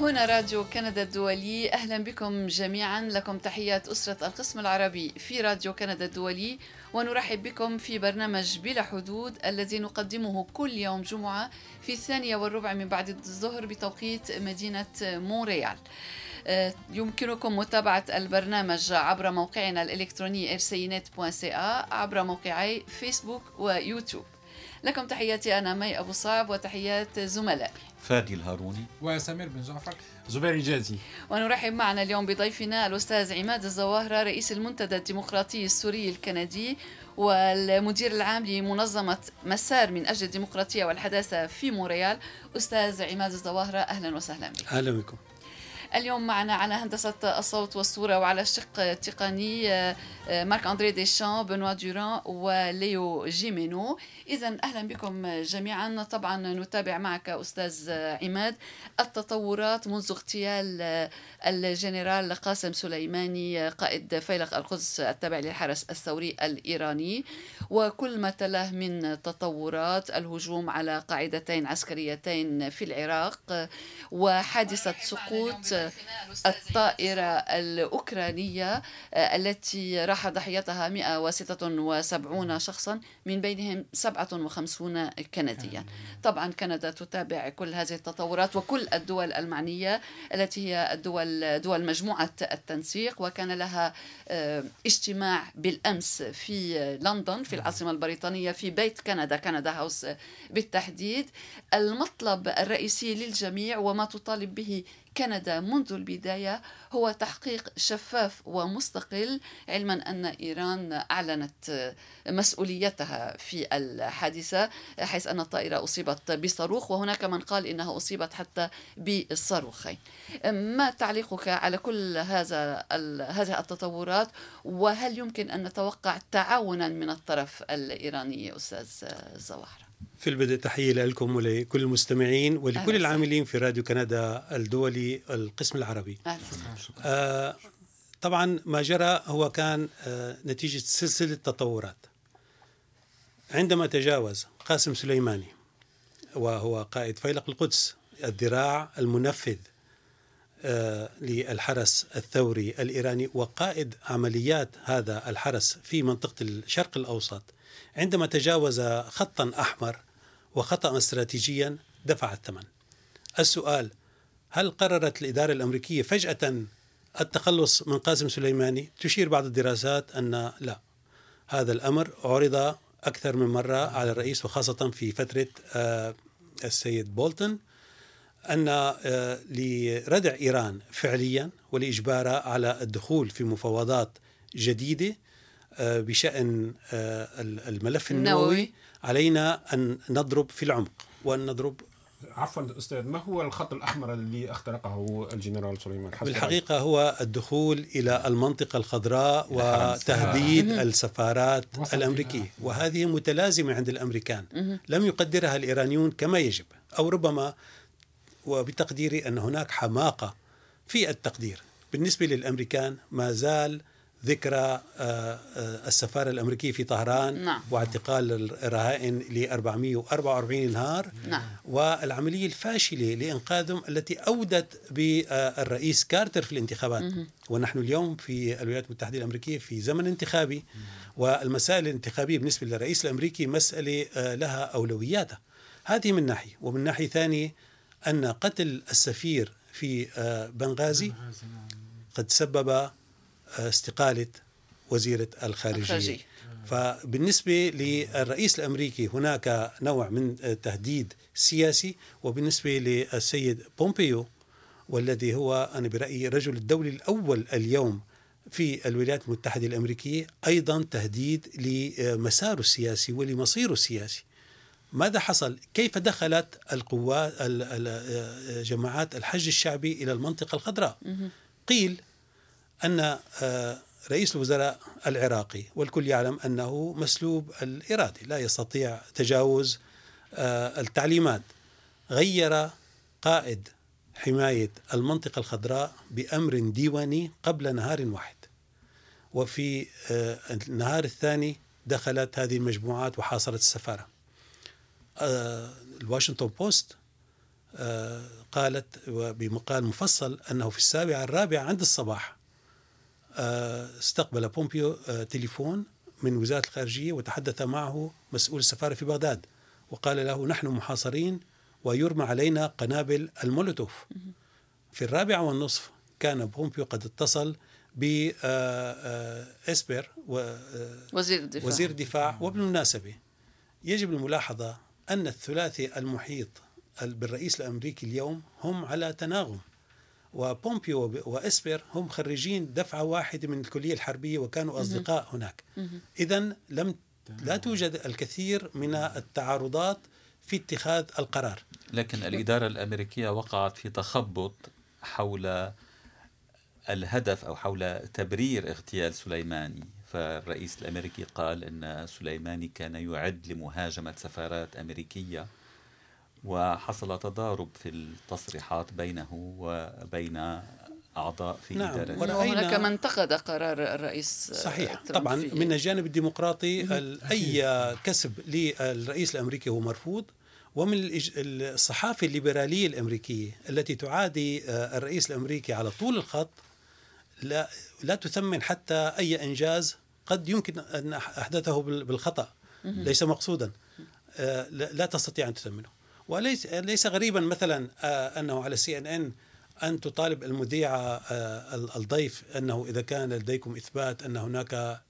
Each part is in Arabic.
هنا راديو كندا الدولي. أهلا بكم جميعا. لكم تحيات أسرة القسم العربي في راديو كندا الدولي. ونرحب بكم في برنامج بلا حدود الذي نقدمه كل يوم جمعة في الثانية والربع من بعد الظهر بتوقيت مدينة مونريال. آه، يمكنكم متابعة البرنامج عبر موقعنا الإلكتروني rcinet.ca عبر موقعي فيسبوك ويوتيوب. لكم تحياتي أنا مي أبو صعب وتحيات زملائي فادي الهاروني وسمير بن جعفر. زبير جازي ونرحب معنا اليوم بضيفنا الأستاذ عماد الزواهرة رئيس المنتدى الديمقراطي السوري الكندي والمدير العام لمنظمة مسار من أجل الديمقراطية والحداثة في مونريال. أستاذ عماد الزواهرة أهلا وسهلا بك. أهلا بكم. اليوم معنا على هندسة الصوت والصورة وعلى الشق التقني آه، آه، مارك أندري ديشان بنوا دوران وليو جيمينو. إذا أهلا بكم جميعا. طبعا نتابع معك أستاذ عماد التطورات منذ اغتيال آه، الجنرال قاسم سليماني قائد فيلق القدس التابع للحرس الثوري الإيراني. وكل ما تلاه من تطورات الهجوم على قاعدتين عسكريتين في العراق وحادثة سقوط الطائرة الأوكرانية آه، التي راح ضحيتها 176 شخصا من بينهم 57 كنديا. طبعا كندا تتابع كل هذه التطورات وكل الدول المعنية التي هي الدول دول مجموعة التنسيق وكان لها آه، اجتماع بالأمس في لندن في العاصمة البريطانية في بيت كندا كندا هاوس بالتحديد. المطلب الرئيسي للجميع وما تطالب به كندا منذ البداية هو تحقيق شفاف ومستقل علما أن إيران أعلنت مسؤوليتها في الحادثة حيث أن الطائرة أصيبت بصاروخ وهناك من قال إنها أصيبت حتى بالصاروخين ما تعليقك على كل هذا هذه التطورات؟ وهل يمكن أن نتوقع تعاونا من الطرف الإيراني أستاذ زواهر في البدء تحية لكم ولكل المستمعين ولكل العاملين في راديو كندا الدولي القسم العربي. آه طبعا ما جرى هو كان آه نتيجة سلسلة تطورات. عندما تجاوز قاسم سليماني وهو قائد فيلق القدس الذراع المنفذ آه للحرس الثوري الإيراني وقائد عمليات هذا الحرس في منطقة الشرق الأوسط عندما تجاوز خطا أحمر وخطأ استراتيجيا دفع الثمن. السؤال هل قررت الإدارة الأمريكية فجأة التخلص من قاسم سليماني؟ تشير بعض الدراسات أن لا. هذا الأمر عرض أكثر من مرة على الرئيس وخاصة في فترة آه، السيد بولتون أن آه، لردع إيران فعليا ولإجبارها على الدخول في مفاوضات جديدة آه، بشأن الملف النووي. علينا أن نضرب في العمق وأن نضرب عفوا أستاذ ما هو الخط الأحمر اللي اخترقه الجنرال سليمان؟ حسن بالحقيقة هو الدخول إلى المنطقة الخضراء وتهديد السفارات الأمريكية. وهذه متلازمة عند الأمريكان. لم يقدرها الإيرانيون كما يجب أو ربما وبتقديري أن هناك حماقة في التقدير. بالنسبة للأمريكان ما زال ذكرى آه، آه، السفارة الأمريكية في طهران نعم. واعتقال الرهائن ل 444 نهار نعم. والعملية الفاشلة لإنقاذهم التي أودت بالرئيس كارتر في الانتخابات مه. ونحن اليوم في الولايات المتحدة الأمريكية في زمن انتخابي والمسائل الانتخابية بالنسبة للرئيس الأمريكي مسألة آه، لها أولوياتها هذه من ناحية ومن ناحية ثانية أن قتل السفير في بنغازي نعم. قد سبب استقالة وزيرة الخارجية الخارجية. فبالنسبة للرئيس الأمريكي هناك نوع من تهديد سياسي وبالنسبة للسيد بومبيو والذي هو أنا برأيي رجل الدولة الأول اليوم في الولايات المتحدة الأمريكية أيضا تهديد لمساره السياسي ولمصيره السياسي ماذا حصل؟ كيف دخلت القوات جماعات الحج الشعبي إلى المنطقة الخضراء؟ قيل أن آه، رئيس الوزراء العراقي والكل يعلم أنه مسلوب الإرادة لا يستطيع تجاوز آه، التعليمات. غير قائد حماية المنطقة الخضراء بأمر ديواني قبل نهار واحد. وفي آه، النهار الثاني دخلت هذه المجموعات وحاصرت السفارة. الواشنطن بوست قالت بمقال مفصل أنه في السابعة الرابعة عند الصباح استقبل بومبيو آه، تليفون من وزارة الخارجية وتحدث معه مسؤول السفارة في بغداد وقال له نحن محاصرين ويرمى علينا قنابل المولوتوف. في الرابعة والنصف كان بومبيو قد اتصل بإسبر وزير الدفاع. وزير الدفاع وبالمناسبة يجب الملاحظة أن الثلاثي المحيط بالرئيس الأمريكي اليوم هم على تناغم. وبومبيو وإسبر هم خريجين دفعة واحدة من الكلية الحربية وكانوا أصدقاء هناك. إذا لم لا توجد الكثير من التعارضات في اتخاذ القرار. لكن الإدارة الأمريكية وقعت في تخبط حول الهدف أو حول تبرير اغتيال سليماني. فالرئيس الأمريكي قال أن سليماني كان يعد لمهاجمة سفارات أمريكية. وحصل تضارب في التصريحات بينه وبين أعضاء في نعم إدارة. وهناك من انتقد قرار الرئيس صحيح طبعا من الجانب الديمقراطي أي كسب للرئيس الأمريكي هو مرفوض ومن الصحافة الليبرالية الأمريكية التي تعادي الرئيس الأمريكي على طول الخط لا, لا تثمن حتى أي إنجاز قد يمكن أن أحدثه بالخطأ ليس مقصودا لا تستطيع أن تثمنه. وليس ليس غريبا مثلا أنه على سي أن أن أن تطالب المذيعة الضيف أنه إذا كان لديكم إثبات أن هناك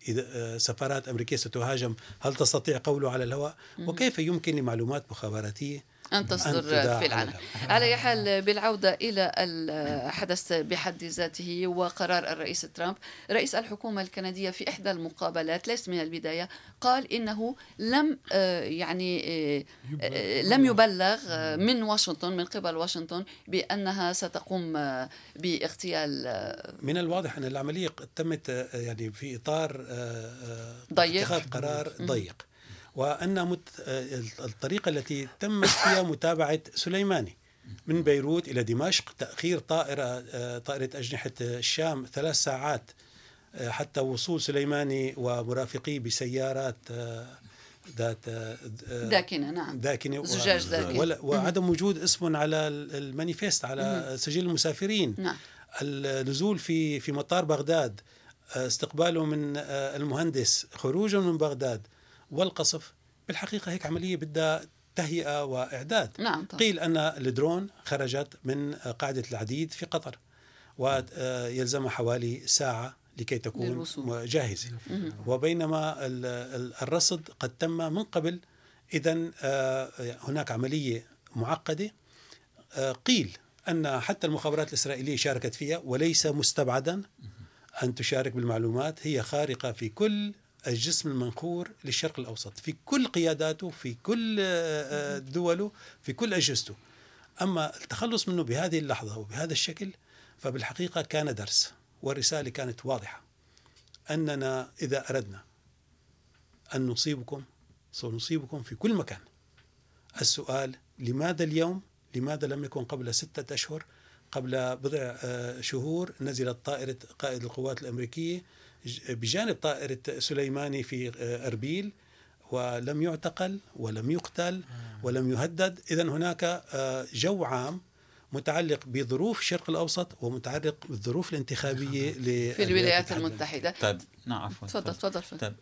سفارات أمريكية ستهاجم هل تستطيع قوله على الهواء؟ وكيف يمكن لمعلومات مخابراتية؟ أن تصدر في العالم. على أي حال بالعودة إلى الحدث بحد ذاته وقرار الرئيس ترامب رئيس الحكومة الكندية في إحدى المقابلات ليس من البداية قال إنه لم آه، يعني آه، آه، لم يبلغ. من واشنطن من قبل واشنطن بأنها ستقوم باغتيال من الواضح أن العملية تمت يعني في إطار ضيق. اتخاذ قرار ضيق. وأن الطريقة التي تمت فيها متابعة سليماني. من بيروت إلى دمشق تأخير طائرة طائرة أجنحة الشام ثلاث ساعات حتى وصول سليماني ومرافقيه بسيارات ذات داكنة نعم. داكنة زجاج داكن وعدم وجود اسم على المانيفيست على سجل المسافرين. نعم. النزول في في مطار بغداد استقباله من المهندس خروجه من بغداد والقصف بالحقيقة هيك عملية بدها تهيئة وإعداد. نعم طبعا. قيل أن الدرون خرجت من قاعدة العديد في قطر ويلزمها حوالي ساعة لكي تكون للوصول. جاهزة. وبينما الرصد قد تم من قبل. إذا آه، هناك عملية معقدة. آه، قيل أن حتى المخابرات الإسرائيلية شاركت فيها وليس مستبعدا أن تشارك بالمعلومات. هي خارقة في كل الجسم المنخور للشرق الأوسط في كل قياداته في كل آه، دوله في كل أجهزته. أما التخلص منه بهذه اللحظة وبهذا الشكل فبالحقيقة كان درس والرسالة كانت واضحة. أننا إذا أردنا أن نصيبكم سنصيبكم في كل مكان. السؤال لماذا اليوم؟ لماذا لم يكن قبل ستة أشهر؟ قبل بضع آه، شهور نزلت طائرة قائد القوات الأمريكية بجانب طائرة سليماني في آه، أربيل ولم يعتقل ولم يقتل ولم يهدد. إذا هناك آه، جو عام متعلق بظروف الشرق الأوسط ومتعلق بالظروف الانتخابية في الولايات المتحدة. طيب نعم عفوا. تفضل تفضل طيب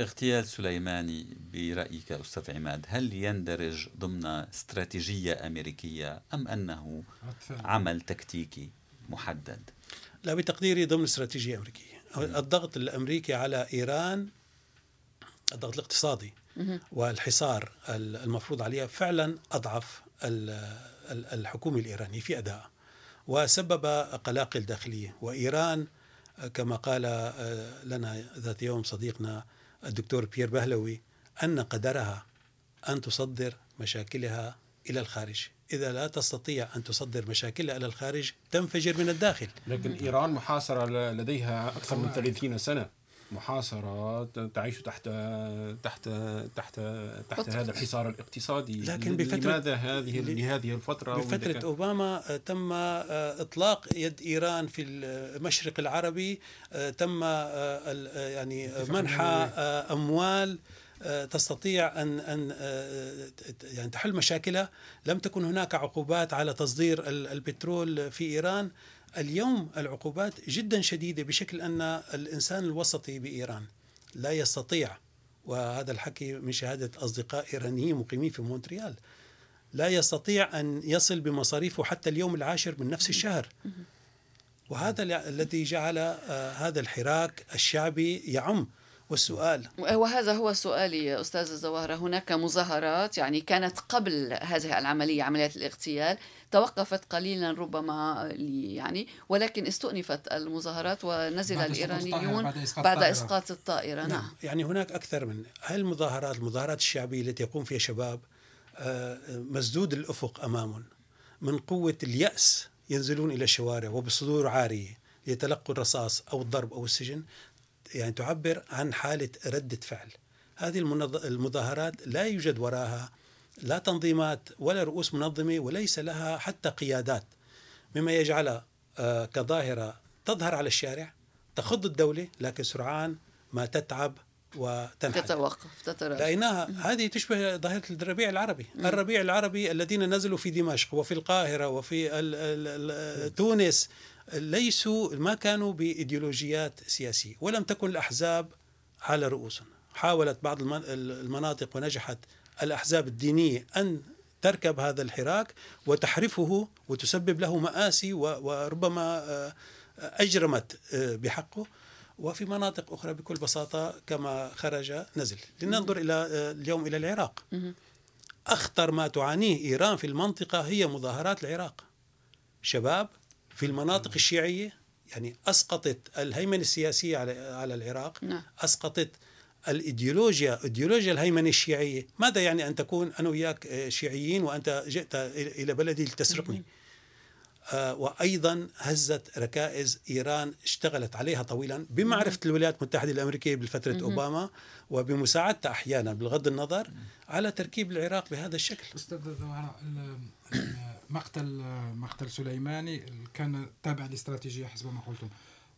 اغتيال سليماني برأيك أستاذ عماد هل يندرج ضمن استراتيجية أمريكية أم أنه عمل تكتيكي محدد؟ لا بتقديري ضمن استراتيجية أمريكية. الضغط الأمريكي على إيران الضغط الاقتصادي والحصار المفروض عليها فعلا أضعف الحكومة الإيرانية في ادائها وسبب قلاقل داخلية. وإيران كما قال لنا ذات يوم صديقنا الدكتور بيير بهلوي أن قدرها أن تصدر مشاكلها إلى الخارج. إذا لا تستطيع أن تصدر مشاكلها إلى الخارج تنفجر من الداخل. لكن إيران محاصرة لديها أكثر من 30 سنة. محاصرة تعيش تحت تحت تحت تحت هذا الحصار الاقتصادي. لكن بفترة لماذا هذه لهذه الفترة بفترة أوباما تم إطلاق يد إيران في المشرق العربي تم يعني منح أموال آه، تستطيع ان أن آه، يعني تحل مشاكلها لم تكن هناك عقوبات على تصدير البترول في إيران. اليوم العقوبات جدا شديدة بشكل أن الإنسان الوسطي بإيران لا يستطيع وهذا الحكي من شهادة أصدقاء إيرانيين مقيمين في مونتريال لا يستطيع أن يصل بمصاريفه حتى اليوم العاشر من نفس الشهر. وهذا الذي جعل آه، هذا الحراك الشعبي يعم. والسؤال. وهذا هو سؤالي أستاذ الزواهرة هناك مظاهرات يعني كانت قبل هذه العملية عملية الاغتيال توقفت قليلا ربما يعني ولكن استؤنفت المظاهرات ونزل بعد الإيرانيون بعد إسقاط, بعد إسقاط الطائرة. نعم. نعم. يعني هناك أكثر من هل المظاهرات المظاهرات الشعبية التي يقوم فيها شباب آه، مسدود الأفق أمامهم؟ من قوة اليأس ينزلون إلى الشوارع وبصدور عارية ليتلقوا الرصاص أو الضرب أو السجن؟ يعني تعبر عن حالة ردة فعل. هذه المظاهرات لا يوجد وراها لا تنظيمات ولا رؤوس منظمة وليس لها حتى قيادات. مما يجعلها آه، كظاهرة تظهر على الشارع تخض الدولة لكن سرعان ما تتعب وتنحدر تتوقف تتراجع رأيناها هذه تشبه ظاهرة الربيع العربي. مم. الربيع العربي الذين نزلوا في دمشق وفي القاهرة وفي ال ال تونس ليسوا ما كانوا بإيديولوجيات سياسية ولم تكن الأحزاب على رؤوسهم. حاولت بعض المناطق ونجحت الأحزاب الدينية أن تركب هذا الحراك وتحرفه وتسبب له مآسي وربما آه، أجرمت آه، بحقه. وفي مناطق أخرى بكل بساطة كما خرج نزل. لننظر إلى آه، اليوم إلى العراق. أخطر ما تعانيه إيران في المنطقة هي مظاهرات العراق. شباب في المناطق الشيعية يعني أسقطت الهيمنة السياسية على على العراق نعم. أسقطت الإيديولوجيا إيديولوجيا الهيمنة الشيعية. ماذا يعني أن تكون أنا وياك آه، شيعيين وأنت جئت إلى بلدي لتسرقني؟ وأيضا هزت ركائز إيران اشتغلت عليها طويلا بمعرفة الولايات المتحدة الأمريكية بفترة أوباما وبمساعدتها أحيانا بغض النظر على تركيب العراق بهذا الشكل. أستاذ مقتل مقتل سليماني كان تابع لاستراتيجيه حسب ما قلتم.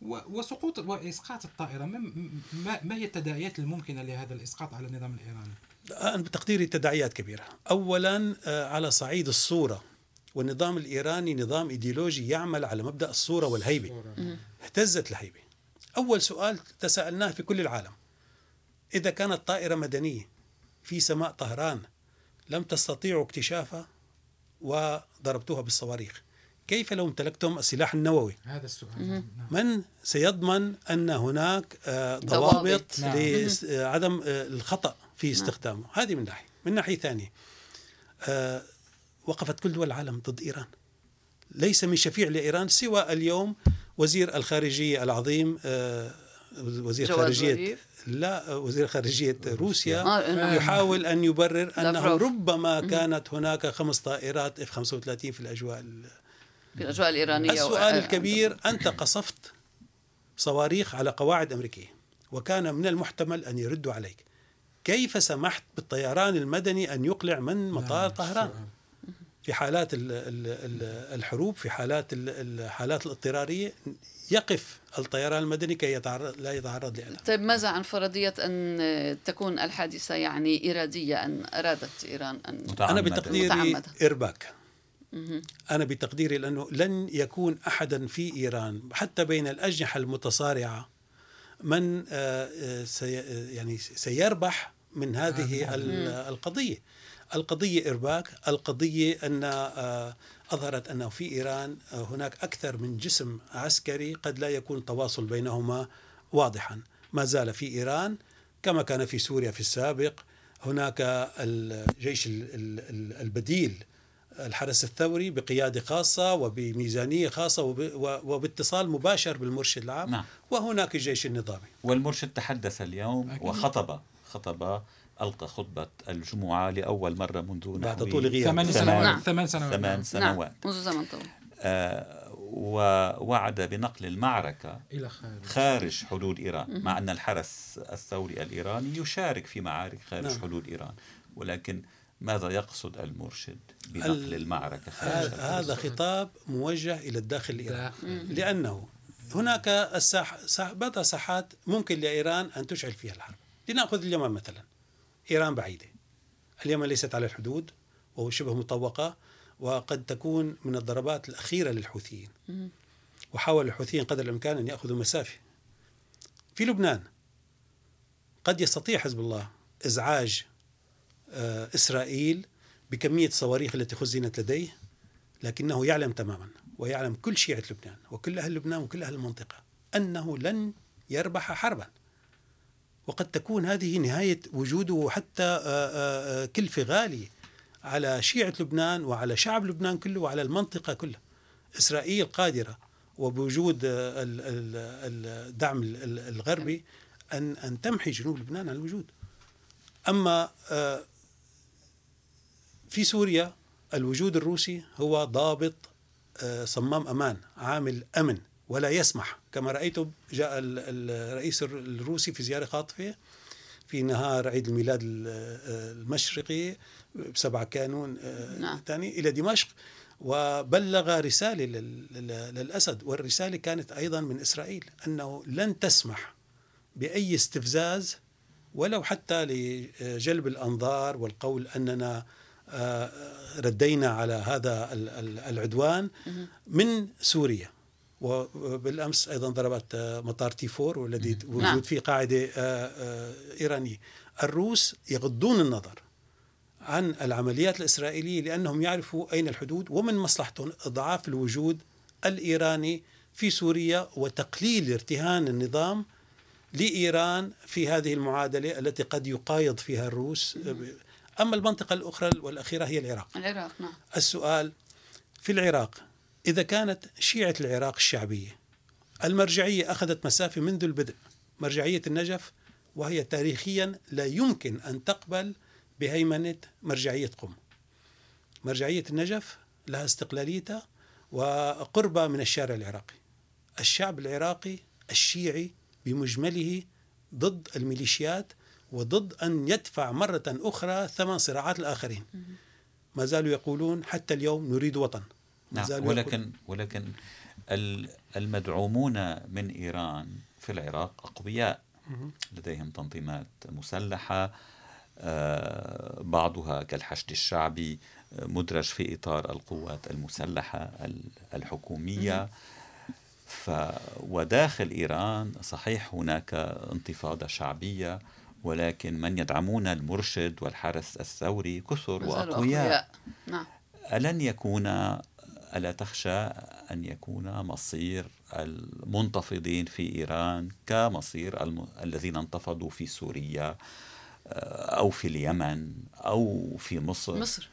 وسقوط وإسقاط الطائرة ما ما هي التداعيات الممكنة لهذا الإسقاط على النظام الإيراني؟ أنا بتقديري تداعيات كبيرة. أولا آه، على صعيد الصورة. والنظام الإيراني نظام إيديولوجي يعمل على مبدأ الصورة والهيبة. اهتزت الهيبة. أول سؤال تساءلناه في كل العالم. إذا كانت طائرة مدنية في سماء طهران لم تستطيعوا اكتشافها وضربتوها بالصواريخ كيف لو امتلكتم السلاح النووي؟ هذا السؤال. نعم. من سيضمن أن هناك آه، ضوابط. نعم. لعدم آه، الخطأ في نعم. استخدامه. نعم. هذه من ناحية. من ناحية ثانية آه، وقفت كل دول العالم ضد إيران. ليس من شفيع لإيران سوى اليوم وزير الخارجية العظيم وزير خارجية لا وزير خارجية روسيا آه يحاول أن يبرر أنه ربما كانت هناك خمس طائرات اف 35 في الأجواء في الأجواء الإيرانية السؤال و... الكبير أنت قصفت صواريخ على قواعد أمريكية وكان من المحتمل أن يردوا عليك. كيف سمحت بالطيران المدني أن يقلع من مطار طهران؟ في حالات الحروب في حالات الحالات الاضطرارية يقف الطيران المدني كي يتعرض لا يتعرض لألم طيب ماذا عن فرضية أن تكون الحادثة يعني إرادية أن أرادت إيران أن متعمدة. أنا بتقديري إرباك. أنا بتقديري لأنه لن يكون أحدا في إيران حتى بين الأجنحة المتصارعة من آه، آه، يعني سيربح من هذه القضية. القضية إرباك القضية أن آه، أظهرت أنه في إيران هناك أكثر من جسم عسكري قد لا يكون التواصل بينهما واضحا ما زال في إيران كما كان في سوريا في السابق هناك الجيش البديل الحرس الثوري بقيادة خاصة وبميزانية خاصة وباتصال مباشر بالمرشد العام نعم. وهناك الجيش النظامي والمرشد تحدث اليوم أكيد. وخطب خطب ألقى خطبة الجمعة لأول مرة منذ بعد طول غياب. ثمان سنوات. نعم. ثمان سنوات. ثمان سنوات. نعم. منذ زمن طويل. آه ووعد بنقل المعركة إلى خارج, خارج حدود إيران مع أن الحرس الثوري الإيراني يشارك في معارك خارج نعم. حدود إيران. ولكن ماذا يقصد المرشد بنقل المعركة خارج هذا خطاب موجه إلى الداخل الإيراني لأنه هناك الساح بعض الساحات ممكن لإيران أن تشعل فيها الحرب. لنأخذ اليمن مثلا. إيران بعيدة. اليمن ليست على الحدود وهو شبه مطوقة وقد تكون من الضربات الأخيرة للحوثيين. وحاول الحوثيين قدر الإمكان أن يأخذوا مسافة. في لبنان قد يستطيع حزب الله إزعاج آه، إسرائيل بكمية الصواريخ التي خزنت لديه لكنه يعلم تماما ويعلم كل شيعة لبنان وكل أهل لبنان وكل أهل المنطقة أنه لن يربح حربا. وقد تكون هذه نهاية وجوده حتى آه، آه، آه، كلفة غالية على شيعة لبنان وعلى شعب لبنان كله وعلى المنطقة كلها. إسرائيل قادرة وبوجود الدعم الغربي أن أن تمحي جنوب لبنان عن الوجود. أما في سوريا الوجود الروسي هو ضابط صمام أمان عامل أمن. ولا يسمح. كما رأيت جاء الرئيس الروسي في زيارة خاطفة في نهار عيد الميلاد المشرقي بسبعة كانون آه، نعم. ثاني إلى دمشق وبلغ رسالة للأسد والرسالة كانت أيضا من إسرائيل أنه لن تسمح بأي استفزاز ولو حتى لجلب الأنظار والقول أننا آه، ردينا على هذا العدوان من سوريا. وبالأمس أيضا ضربت آه، مطار تي 4 والذي. وجود نعم. فيه قاعدة آه، آه، إيرانية. الروس يغضون النظر عن العمليات الإسرائيلية لأنهم يعرفوا أين الحدود ومن مصلحتهم إضعاف الوجود الإيراني في سوريا وتقليل ارتهان النظام لإيران في هذه المعادلة التي قد يقايض فيها الروس. أما المنطقة الأخرى والأخيرة هي العراق. العراق نعم. السؤال في العراق إذا كانت شيعة العراق الشعبية المرجعية أخذت مسافة منذ البدء مرجعية النجف وهي تاريخيا لا يمكن أن تقبل بهيمنة مرجعية قم. مرجعية النجف لها استقلاليتها وقربها من الشارع العراقي. الشعب العراقي الشيعي بمجمله ضد الميليشيات وضد أن يدفع مرة أخرى ثمن صراعات الآخرين. ما زالوا يقولون حتى اليوم نريد وطن. نعم ولكن ولكن المدعومون من إيران في العراق أقوياء. لديهم تنظيمات مسلحة آه، بعضها كالحشد الشعبي آه، مدرج في إطار القوات المسلحة الحكومية. ف وداخل إيران صحيح هناك انتفاضة شعبية ولكن من يدعمون المرشد والحرس الثوري كثر وأقوياء. نعم. ألن يكون ألا تخشى أن يكون مصير المنتفضين في إيران كمصير الم... الذين انتفضوا في سوريا آه، أو في اليمن أو في مصر. مصر.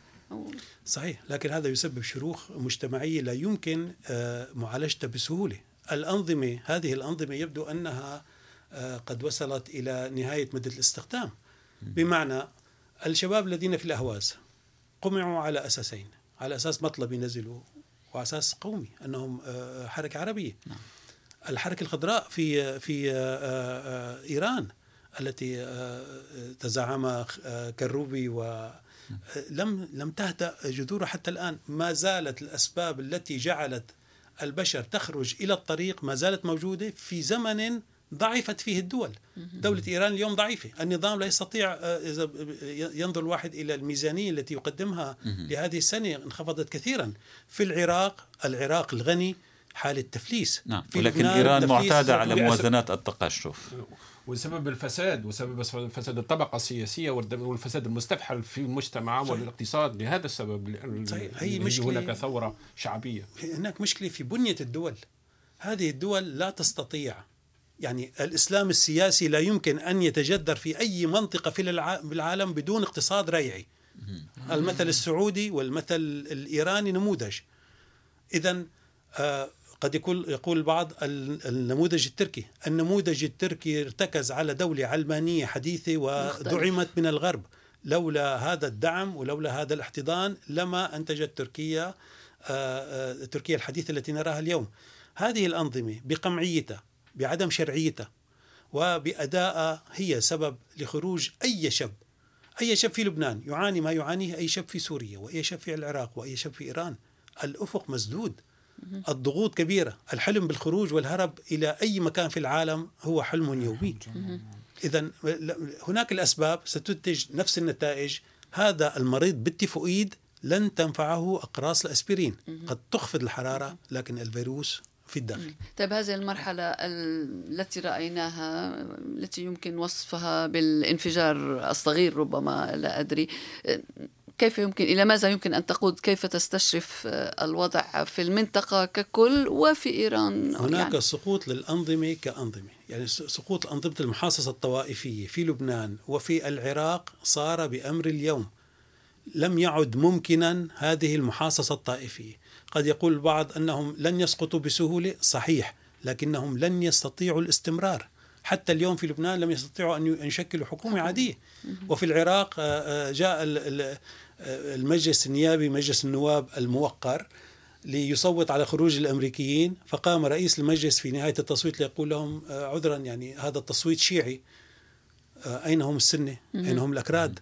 صحيح لكن هذا يسبب شروخ مجتمعية لا يمكن آه، معالجتها بسهولة. الأنظمة هذه الأنظمة يبدو أنها آه، قد وصلت إلى نهاية مدة الاستخدام. بمعنى الشباب الذين في الأهواز قمعوا على أساسين. على أساس مطلب ينزلوا وأساس قومي أنهم آه، حركة عربية نعم. الحركة الخضراء في في آه، آه، إيران التي تزعمها كروبي و لم لم تهدأ جذورها حتى الآن ما زالت الأسباب التي جعلت البشر تخرج إلى الطريق ما زالت موجودة في زمن ضعفت فيه الدول. دولة إيران اليوم ضعيفة. النظام لا يستطيع آه، إذا ينظر الواحد إلى الميزانية التي يقدمها لهذه السنة انخفضت كثيرا. في العراق العراق الغني حالة تفليس. نعم. ولكن إيران معتادة على موازنات التقشف وسبب الفساد وسبب فساد الطبقة السياسية والفساد المستفحل في المجتمع والاقتصاد لهذا السبب صحيح. هي مشكلة. هناك ثورة شعبية. هناك مشكلة في بنية الدول. هذه الدول لا تستطيع يعني الإسلام السياسي لا يمكن أن يتجذر في أي منطقة في العالم بدون اقتصاد ريعي. المثل السعودي والمثل الإيراني نموذج. اذا آه، قد يقول يقول البعض النموذج التركي، النموذج التركي ارتكز على دولة علمانية حديثة ودعمت من الغرب. لولا هذا الدعم ولولا هذا الاحتضان لما أنتجت تركيا آه، آه، تركيا الحديثة التي نراها اليوم. هذه الأنظمة بقمعيتها بعدم شرعيتها وبأدائها هي سبب لخروج أي شاب أي شاب في لبنان يعاني ما يعانيه أي شاب في سوريا وأي شاب في العراق وأي شاب في إيران. الأفق مسدود. الضغوط كبيرة. الحلم بالخروج والهرب إلى أي مكان في العالم هو حلم يومي. إذا هناك الأسباب ستنتج نفس النتائج. هذا المريض بالتيفوئيد لن تنفعه أقراص الأسبرين. قد تخفض الحرارة لكن الفيروس في الداخل. طيب هذه المرحلة التي رأيناها التي يمكن وصفها بالانفجار الصغير ربما لا أدري. كيف يمكن إلى ماذا يمكن أن تقود؟ كيف تستشرف الوضع في المنطقة ككل وفي إيران هناك يعني. سقوط للأنظمة كأنظمة. يعني سقوط الأنظمة المحاصصة الطوائفية في لبنان وفي العراق صار بأمر اليوم. لم يعد ممكنا هذه المحاصصة الطائفية. قد يقول البعض أنهم لن يسقطوا بسهولة صحيح لكنهم لن يستطيعوا الاستمرار. حتى اليوم في لبنان لم يستطيعوا أن يشكلوا حكومة عادية. وفي العراق آه، آه، جاء المجلس النيابي مجلس النواب الموقر ليصوت على خروج الأمريكيين فقام رئيس المجلس في نهاية التصويت ليقول لهم آه، عذرا يعني هذا التصويت شيعي. أين هم السنة؟ أين هم الأكراد؟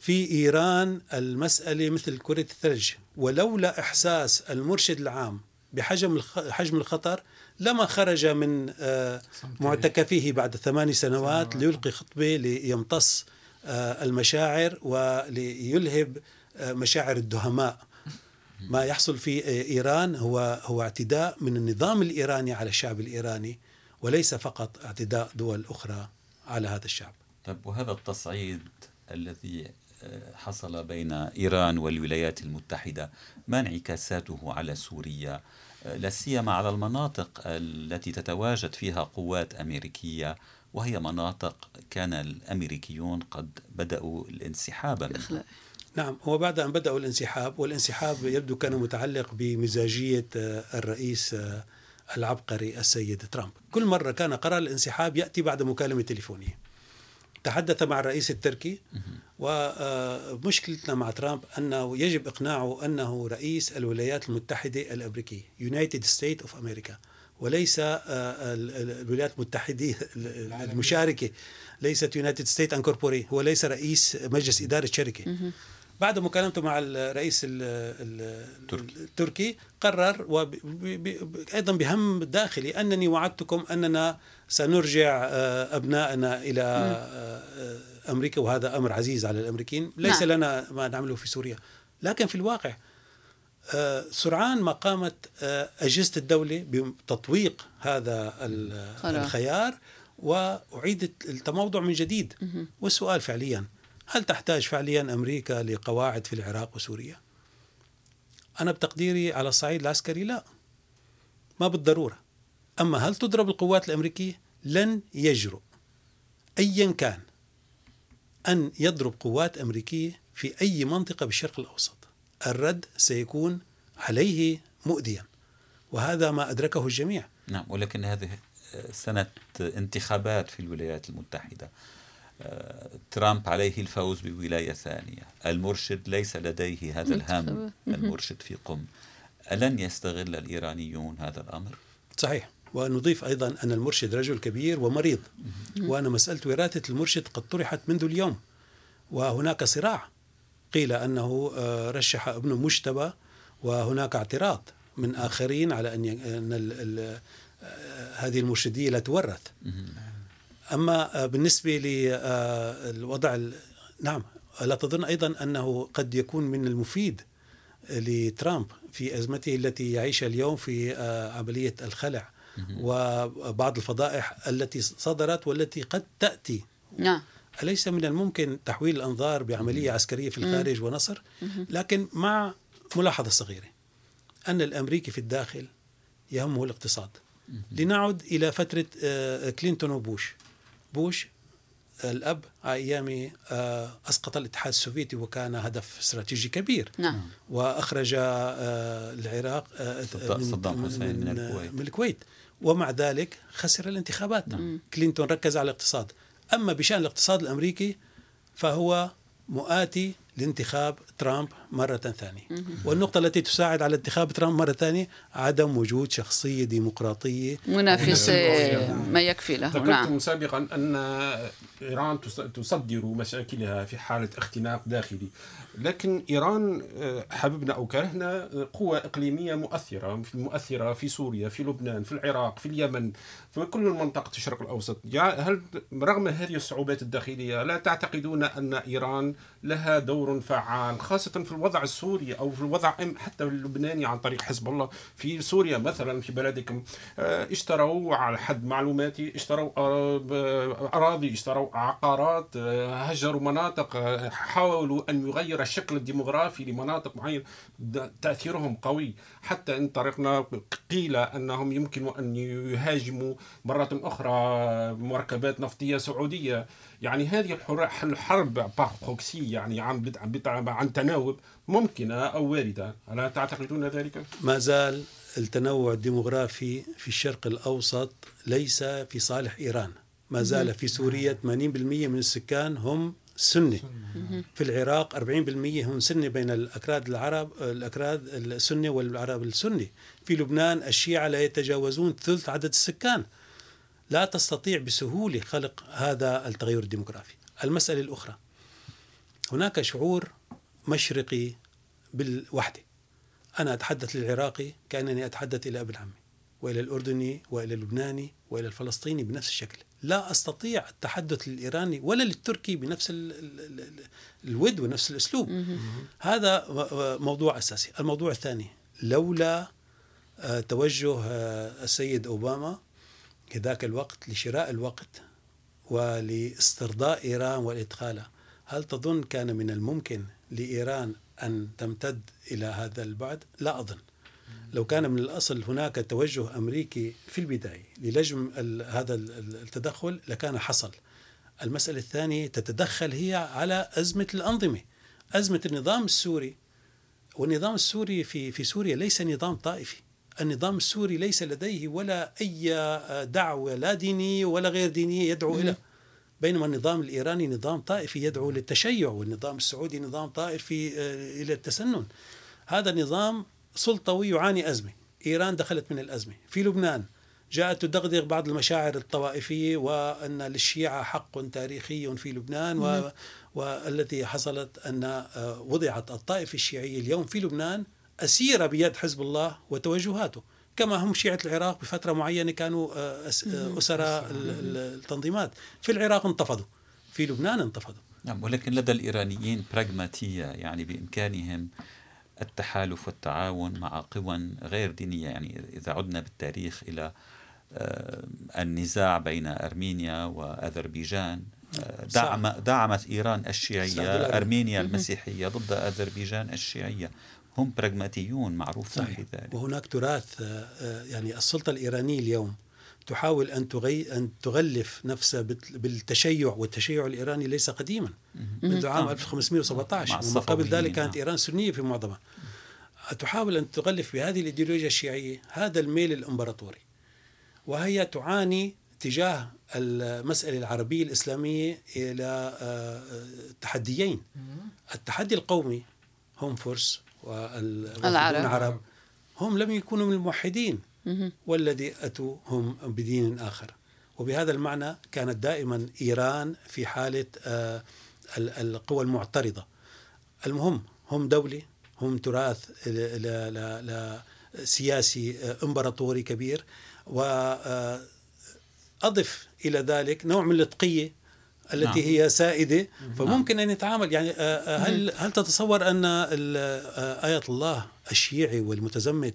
في إيران المسألة مثل كرة الثلج. ولولا إحساس المرشد العام بحجم حجم الخطر لما خرج من آه، معتكفه بعد ثماني سنوات ليلقي خطبه ليمتص آه، المشاعر وليلهب آه، مشاعر الدهماء. ما يحصل في إيران هو هو اعتداء من النظام الإيراني على الشعب الإيراني وليس فقط اعتداء دول أخرى على هذا الشعب. طيب وهذا التصعيد الذي حصل بين إيران والولايات المتحدة ما انعكاساته على سوريا. لا سيما على المناطق التي تتواجد فيها قوات أمريكية وهي مناطق كان الأمريكيون قد بدأوا الانسحاب منها. نعم هو بعد أن بدأوا الانسحاب والانسحاب يبدو كان متعلق بمزاجية الرئيس العبقري السيد ترامب. كل مرة كان قرار الانسحاب يأتي بعد مكالمة تليفونية. تحدث مع الرئيس التركي ومشكلتنا مع ترامب أنه يجب إقناعه أنه رئيس الولايات المتحدة الأمريكية United States of America وليس الولايات المتحدة المشاركة ليست United States Incorporated هو ليس رئيس مجلس إدارة شركة. بعد مكالمته مع الرئيس التركي قرر أيضا بهم داخلي أنني وعدتكم أننا سنرجع آه، ابنائنا إلى آه، آه، أمريكا وهذا أمر عزيز على الأمريكيين. ليس نعم. لنا ما نعمله في سوريا. لكن في الواقع سرعان ما قامت أجهزة الدولة بتطويق هذا الخيار واعيد التموضع من جديد. والسؤال فعليا هل تحتاج فعليا أمريكا لقواعد في العراق وسوريا؟ أنا بتقديري على الصعيد العسكري لا ما بالضرورة أما هل تضرب القوات الأمريكية؟ لن يجرؤ ايا كان أن يضرب قوات أمريكية في أي منطقة بالشرق الأوسط الرد سيكون عليه مؤذيا وهذا ما أدركه الجميع نعم ولكن هذه سنة انتخابات في الولايات المتحدة ترامب عليه الفوز بولاية ثانية. المرشد ليس لديه هذا الهم. المرشد في قم. ألن يستغل الإيرانيون هذا الأمر؟ صحيح. ونضيف أيضا أن المرشد رجل كبير ومريض. وأن مسألة وراثة المرشد قد طرحت منذ اليوم. وهناك صراع. قيل أنه آه، رشح ابنه مجتبى وهناك اعتراض من آخرين على أن آه، هذه المرشدية لا تورث. أما آه، بالنسبة للوضع آه، نعم لا تظن أيضا أنه قد يكون من المفيد لترامب في أزمته التي يعيشها اليوم في آه، عملية الخلع وبعض الفضائح التي صدرت والتي قد تأتي. نعم. أليس من الممكن تحويل الأنظار بعملية عسكرية في الخارج ونصر؟ لكن مع ملاحظة صغيرة أن الأمريكي في الداخل يهمه الاقتصاد. لنعد إلى فترة كلينتون وبوش. بوش الأب أيام آه، أسقط الاتحاد السوفيتي وكان هدف استراتيجي كبير نعم. وأخرج آه، العراق آه، صدام حسين من, من الكويت. من الكويت ومع ذلك خسر الانتخابات نعم. كلينتون ركز على الاقتصاد أما بشأن الاقتصاد الأمريكي فهو مؤاتي لانتخاب ترامب مرة ثانية. والنقطة التي تساعد على انتخاب ترامب مرة ثانية عدم وجود شخصية ديمقراطية. منافسة ما يكفي له. ذكرتم نعم. سابقا أن إيران تس- تصدر مشاكلها في حالة اختناق داخلي. لكن إيران آه، حببنا أو كرهنا آه، قوه إقليمية مؤثرة في سوريا في لبنان في العراق في اليمن في كل منطقه الشرق الأوسط. يع- هل رغم هذه الصعوبات الداخلية لا تعتقدون أن إيران لها دور فعال خاصة في الوضع السوري أو في الوضع حتى اللبناني عن طريق حزب الله في سوريا مثلا في بلدكم آه، اشتروا على حد معلوماتي اشتروا آه، أراضي اشتروا عقارات آه، هجروا مناطق حاولوا أن يغير الشكل الديموغرافي لمناطق معينة. تأثيرهم قوي. حتى إن طريقنا قيل أنهم يمكن أن يهاجموا مرة أخرى مركبات نفطية سعودية. يعني هذه الحر- الحرب par proxy يعني عن عن تناوب ممكنة أو واردة. ألا تعتقدون ذلك؟ ما زال التنوع الديمغرافي في الشرق الأوسط ليس في صالح إيران. ما زال في سوريا 80% من السكان هم سني. في العراق 40% هم سني بين الأكراد العرب الأكراد السني والعرب السني. في لبنان الشيعة لا يتجاوزون ثلث عدد السكان. لا تستطيع بسهولة خلق هذا التغير الديمغرافي المسألة الأخرى هناك شعور مشرقي بالوحدة. أنا أتحدث للعراقي كأنني أتحدث إلى ابن عمي وإلى الأردني وإلى اللبناني وإلى الفلسطيني بنفس الشكل. لا أستطيع التحدث للإيراني ولا للتركي بنفس ال ال ال ال الود ونفس الأسلوب. هذا موضوع أساسي. الموضوع الثاني لولا آه، توجه آه، السيد أوباما في ذاك الوقت لشراء الوقت ولاسترضاء إيران والإدخالها هل تظن كان من الممكن لإيران أن تمتد إلى هذا البعد؟ لا أظن. لو كان من الأصل هناك توجه أمريكي في البداية للجم هذا ال- ال- التدخل لكان حصل. المسألة الثانية تتدخل هي على أزمة الأنظمة. أزمة النظام السوري. والنظام السوري في في سوريا ليس نظام طائفي. النظام السوري ليس لديه ولا أي دعوة لا دينية ولا غير دينية يدعو إلى. بينما النظام الإيراني نظام طائفي يدعو للتشيع والنظام السعودي نظام طائفي آه، إلى التسنن. هذا نظام سلطوي يعاني أزمة. إيران دخلت من الأزمة. في لبنان جاءت تدغدغ بعض المشاعر الطوائفية وأن للشيعة حق تاريخي في لبنان و... والتي حصلت أن آه، وضعت الطائفة الشيعية اليوم في لبنان أسيرة بيد حزب الله وتوجهاته كما هم شيعة العراق بفترة معينة كانوا آه، آه، أسرى ال- ال- التنظيمات. في العراق انتفضوا في لبنان انتفضوا. نعم ولكن لدى الإيرانيين براغماتية يعني بإمكانهم التحالف والتعاون مع قوى غير دينية. يعني إذا عدنا بالتاريخ إلى آه، النزاع بين أرمينيا وأذربيجان دعم دعمت إيران الشيعية. أرمينيا المسيحية ضد أذربيجان الشيعية. هم براغماتيون معروفون صحيح. بذلك وهناك تراث آه، آه، يعني السلطة الإيرانية اليوم تحاول أن تغي أن تغلف نفسها بالتشيع والتشيع الإيراني ليس قديما. منذ عام مع 1517 ومن قبل ذلك كانت نعم. إيران سنية في معظمها. تحاول أن تغلف بهذه الإيديولوجيا الشيعية هذا الميل الإمبراطوري. وهي تعاني تجاه المسألة العربية الإسلامية إلى آه، تحديين. التحدي القومي هم فرس والوافدون العرب. العرب هم لم يكونوا من الموحدين. والذي أتوا هم بدين آخر. وبهذا المعنى كانت دائما إيران في حالة آه، ال- القوى المعترضة. المهم هم دولة هم تراث ل- ل- ل- ل- سياسي آه، إمبراطوري كبير. وأضف إلى ذلك نوع من التقية التي نعم. هي سائدة فممكن أن يتعامل. يعني آه، آه، هل هل تتصور أن ال- آه، آية الله الشيعي والمتزمت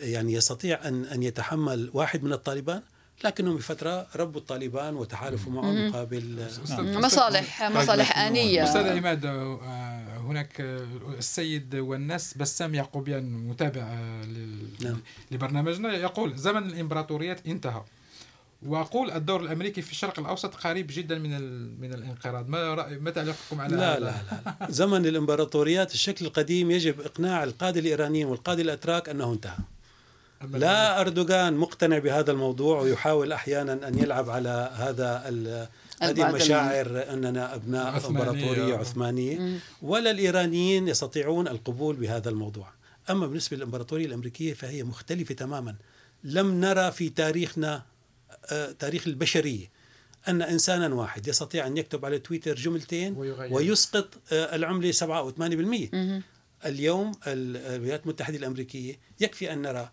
يعني يستطيع أن أن يتحمل واحد من الطالبان؟ لكنهم بفترة ربوا الطالبان وتحالفوا معهم مقابل مصالح مصالح آنية. أستاذ عماد هناك السيد والناس بسام يعقوبيان متابع نعم. لبرنامجنا يقول زمن الإمبراطوريات انتهى. وأقول الدور الأمريكي في الشرق الأوسط قريب جدا من ال- من الانقراض. ما رأي ما تعليقكم على لا هذا؟ لا لا لا. زمن الإمبراطوريات الشكل القديم يجب إقناع القادة الإيرانيين والقادة الأتراك أنه انتهى. لا أردوغان مقتنع بهذا الموضوع ويحاول أحيانا أن يلعب على هذا هذه المشاعر أننا أبناء إمبراطورية عثمانية. ولا الإيرانيين يستطيعون القبول بهذا الموضوع. أما بالنسبة للإمبراطورية الأمريكية فهي مختلفة تماما. لم نرى في تاريخنا تاريخ البشرية. أن إنسانا واحد يستطيع أن يكتب على تويتر جملتين ويسقط آه، العملة 7 أو 8% اليوم الولايات المتحدة الأمريكية يكفي أن نرى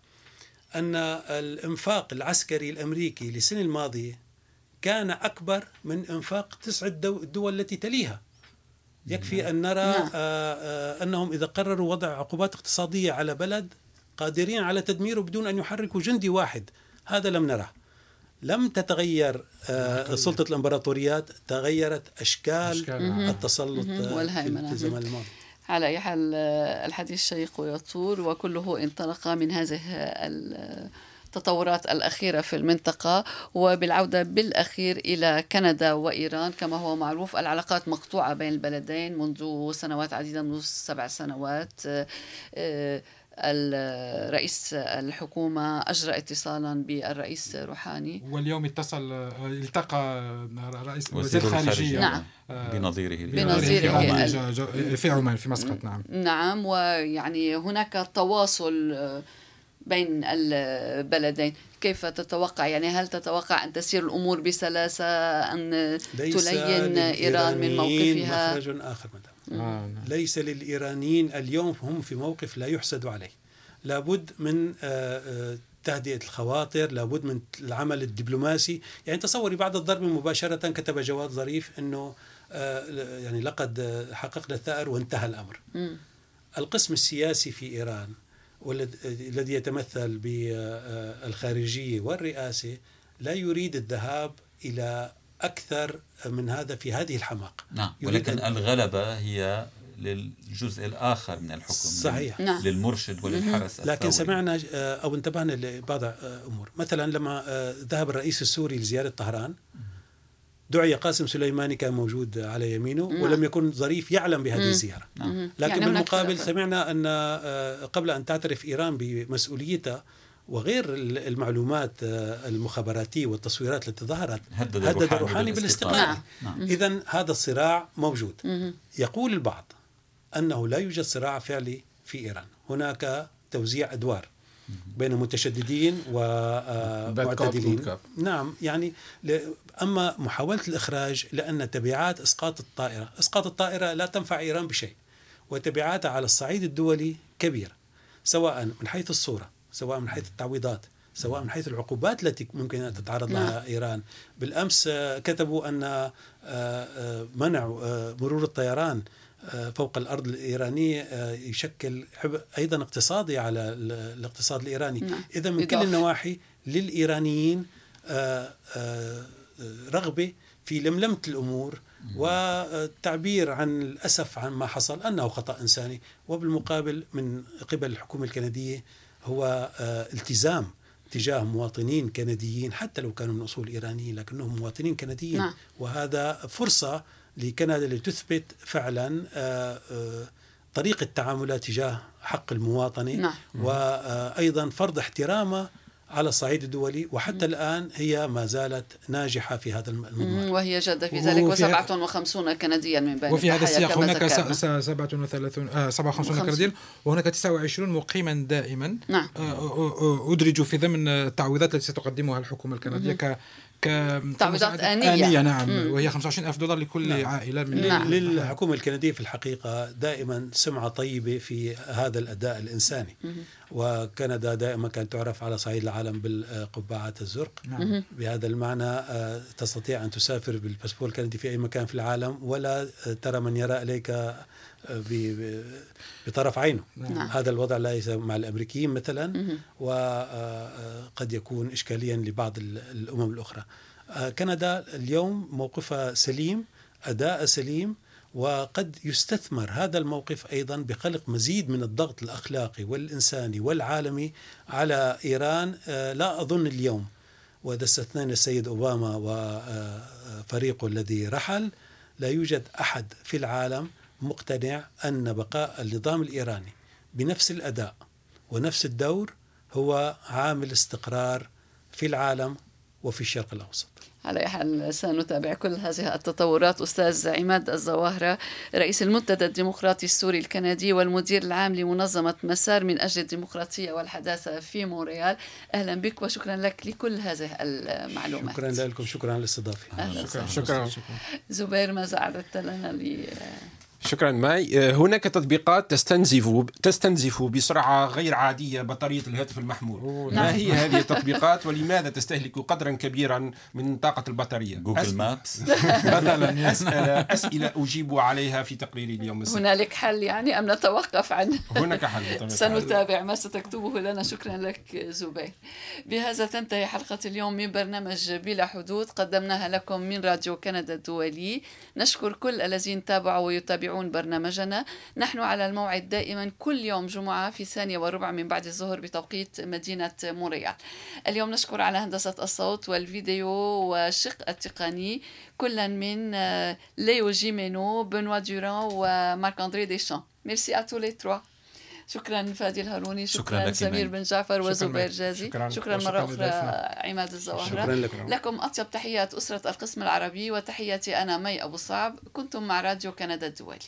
أن الإنفاق العسكري الأمريكي للسنة الماضية كان أكبر من إنفاق تسع الدول التي تليها. يكفي أن نرى نعم. أنهم إذا قرروا وضع عقوبات اقتصادية على بلد قادرين على تدميره بدون أن يحركوا جندي واحد. هذا لم نراه لم تتغير سلطة الإمبراطوريات تغيرت أشكال, أشكال. التسلط في الزمن الماضي. على أي حال الحديث شيق ويطول وكله انطلق من هذه التطورات الأخيرة في المنطقة وبالعودة بالأخير إلى كندا وإيران. كما هو معروف العلاقات مقطوعة بين البلدين منذ سنوات عديدة منذ سبع سنوات الرئيس الحكومة أجرى اتصالا بالرئيس روحاني. واليوم اتصل التقى رئيس وزير الخارجية. نعم. بنظيره بنظيره في عمان في مسقط نعم. نعم ويعني هناك تواصل بين البلدين. كيف تتوقع؟ يعني هل تتوقع أن تسير الأمور بسلاسة أن تلين إيران من موقفها؟ مخرج آخر مدام. آه. ليس للإيرانيين اليوم هم في موقف لا يحسد عليه. لابد من آه، آه، تهدئة الخواطر لابد من العمل الدبلوماسي. يعني تصوري بعد الضرب مباشرة كتب جواد ظريف أنه آه، يعني لقد حققنا الثأر وانتهى الأمر. القسم السياسي في إيران والذي يتمثل بالخارجية والرئاسة لا يريد الذهاب إلى أكثر من هذا في هذه الحماقة. نعم ولكن الغلبة هي للجزء الآخر من الحكم صحيح. نعم. للمرشد وللحرس لكن سمعنا آه، أو انتبهنا لبعض آه، أمور. مثلا لما آه، ذهب الرئيس السوري لزيارة طهران دعي قاسم سليماني كان موجود على يمينه نعم. ولم يكن ظريف يعلم بهذه الزيارة. نعم. لكن يعني بالمقابل سمعنا أن قبل أن تعترف إيران بمسؤوليتها وغير المعلومات آه، المخابراتية والتصويرات التي ظهرت هدد, هدد الروحاني بالاستقلال. نعم. نعم. إذا هذا الصراع موجود. يقول البعض أنه لا يوجد صراع فعلي في إيران. هناك توزيع أدوار بين متشددين ومعتدلين آه، نعم يعني أما محاولة الإخراج لأن تبعات إسقاط الطائرة. إسقاط الطائرة لا تنفع إيران بشيء وتبعاتها على الصعيد الدولي كبيرة سواء من حيث الصورة. سواء من حيث التعويضات سواء من حيث العقوبات التي ممكن أن تتعرض لها نعم. إيران بالأمس آه، كتبوا أن آه، آه، منع مرور الطيران فوق الأرض الإيرانية يشكل أيضا اقتصادي على الاقتصاد الإيراني نعم. اذا من كل النواحي للإيرانيين رغبة في لملمة الأمور والتعبير عن الأسف عن ما حصل أنه خطأ إنساني وبالمقابل من قبل الحكومة الكندية هو آه، التزام تجاه مواطنين كنديين حتى لو كانوا من أصول ايرانيه لكنهم مواطنين كنديين نعم. وهذا فرصة لكندا لتثبت فعلا آه، آه، طريقة تعاملها تجاه حق المواطنة نعم. وأيضا فرض احترامه على الصعيد الدولي وحتى الآن هي ما زالت ناجحة في هذا المضمار وهي جادة في ذلك و57 كنديا من بين وفي هذا السياق هناك 37 آه 57 كنديا وهناك 29 مقيما دائما نعم. آه أدرجوا في ضمن التعويضات التي ستقدمها الحكومة الكندية تعويضات آنية. آنية نعم مم. وهي 25 ألف دولار لكل نعم. عائلة من نعم. للحكومة الكندية في الحقيقة دائما سمعة طيبة في هذا الأداء الإنساني مم. وكندا دائما كانت تعرف على صعيد العالم بالقبعات الزرق. نعم. بهذا المعنى آه، تستطيع أن تسافر بالباسبور الكندي في أي مكان في العالم ولا ترى من يرى إليك آه، بطرف عينه. نعم. هذا الوضع ليس مع الأمريكيين مثلا وقد يكون اشكاليا لبعض الأمم الأخرى. كندا اليوم موقفها سليم أداء سليم وقد يستثمر هذا الموقف أيضا بخلق مزيد من الضغط الأخلاقي والإنساني والعالمي على إيران. لا أظن اليوم واذا استثنينا السيد أوباما وفريقه الذي رحل لا يوجد أحد في العالم مقتنع أن بقاء النظام الإيراني بنفس الأداء ونفس الدور هو عامل استقرار في العالم وفي الشرق الأوسط. على أي حال سنتابع كل هذه التطورات. أستاذ عماد الزواهرة رئيس المنتدى الديمقراطي السوري الكندي والمدير العام لمنظمة مسار من أجل الديمقراطية والحداثة في مونريال. أهلا بك وشكرا لك لكل هذه المعلومات. شكرا لكم شكرا على الاستضافة أهلا شكرا. شكرا. زبير ماذا أعددت لنا لي شكرا ماي. آه، هناك تطبيقات تستنزف تستنزف بسرعة غير عادية بطارية الهاتف المحمول. ما هي هذه التطبيقات ولماذا تستهلك قدرا كبيرا من طاقة البطارية؟ جوجل أس- Maps مثلا. أسئلة أسئلة أجيب عليها في تقريري اليوم السبت. هنالك حل يعني أم نتوقف عن هناك حل. سنتابع ما ستكتبه لنا. شكرا لك زبير. بهذا تنتهي حلقة اليوم من برنامج بلا حدود. قدمناها لكم من راديو كندا الدولي. نشكر كل الذين تابعوا ويتابعون برنامجنا. نحن على الموعد دائما كل يوم جمعة في ثانية وربع من بعد الظهر بتوقيت مدينة مونريال اليوم نشكر على هندسة الصوت والفيديو والشق التقني. كلا من آه، ليو جيمينو بنوا دوران ومارك أندري ديشان merci à tous les trois. شكرا فادي الهاروني شكرا, شكراً سمير. بن جعفر وزبير. جازي شكراً. شكرا مرة أخرى. عماد الزواهرة شكرا لكم لكم أطيب تحيات أسرة القسم العربي وتحياتي أنا مي أبو صعب كنتم مع راديو كندا الدولي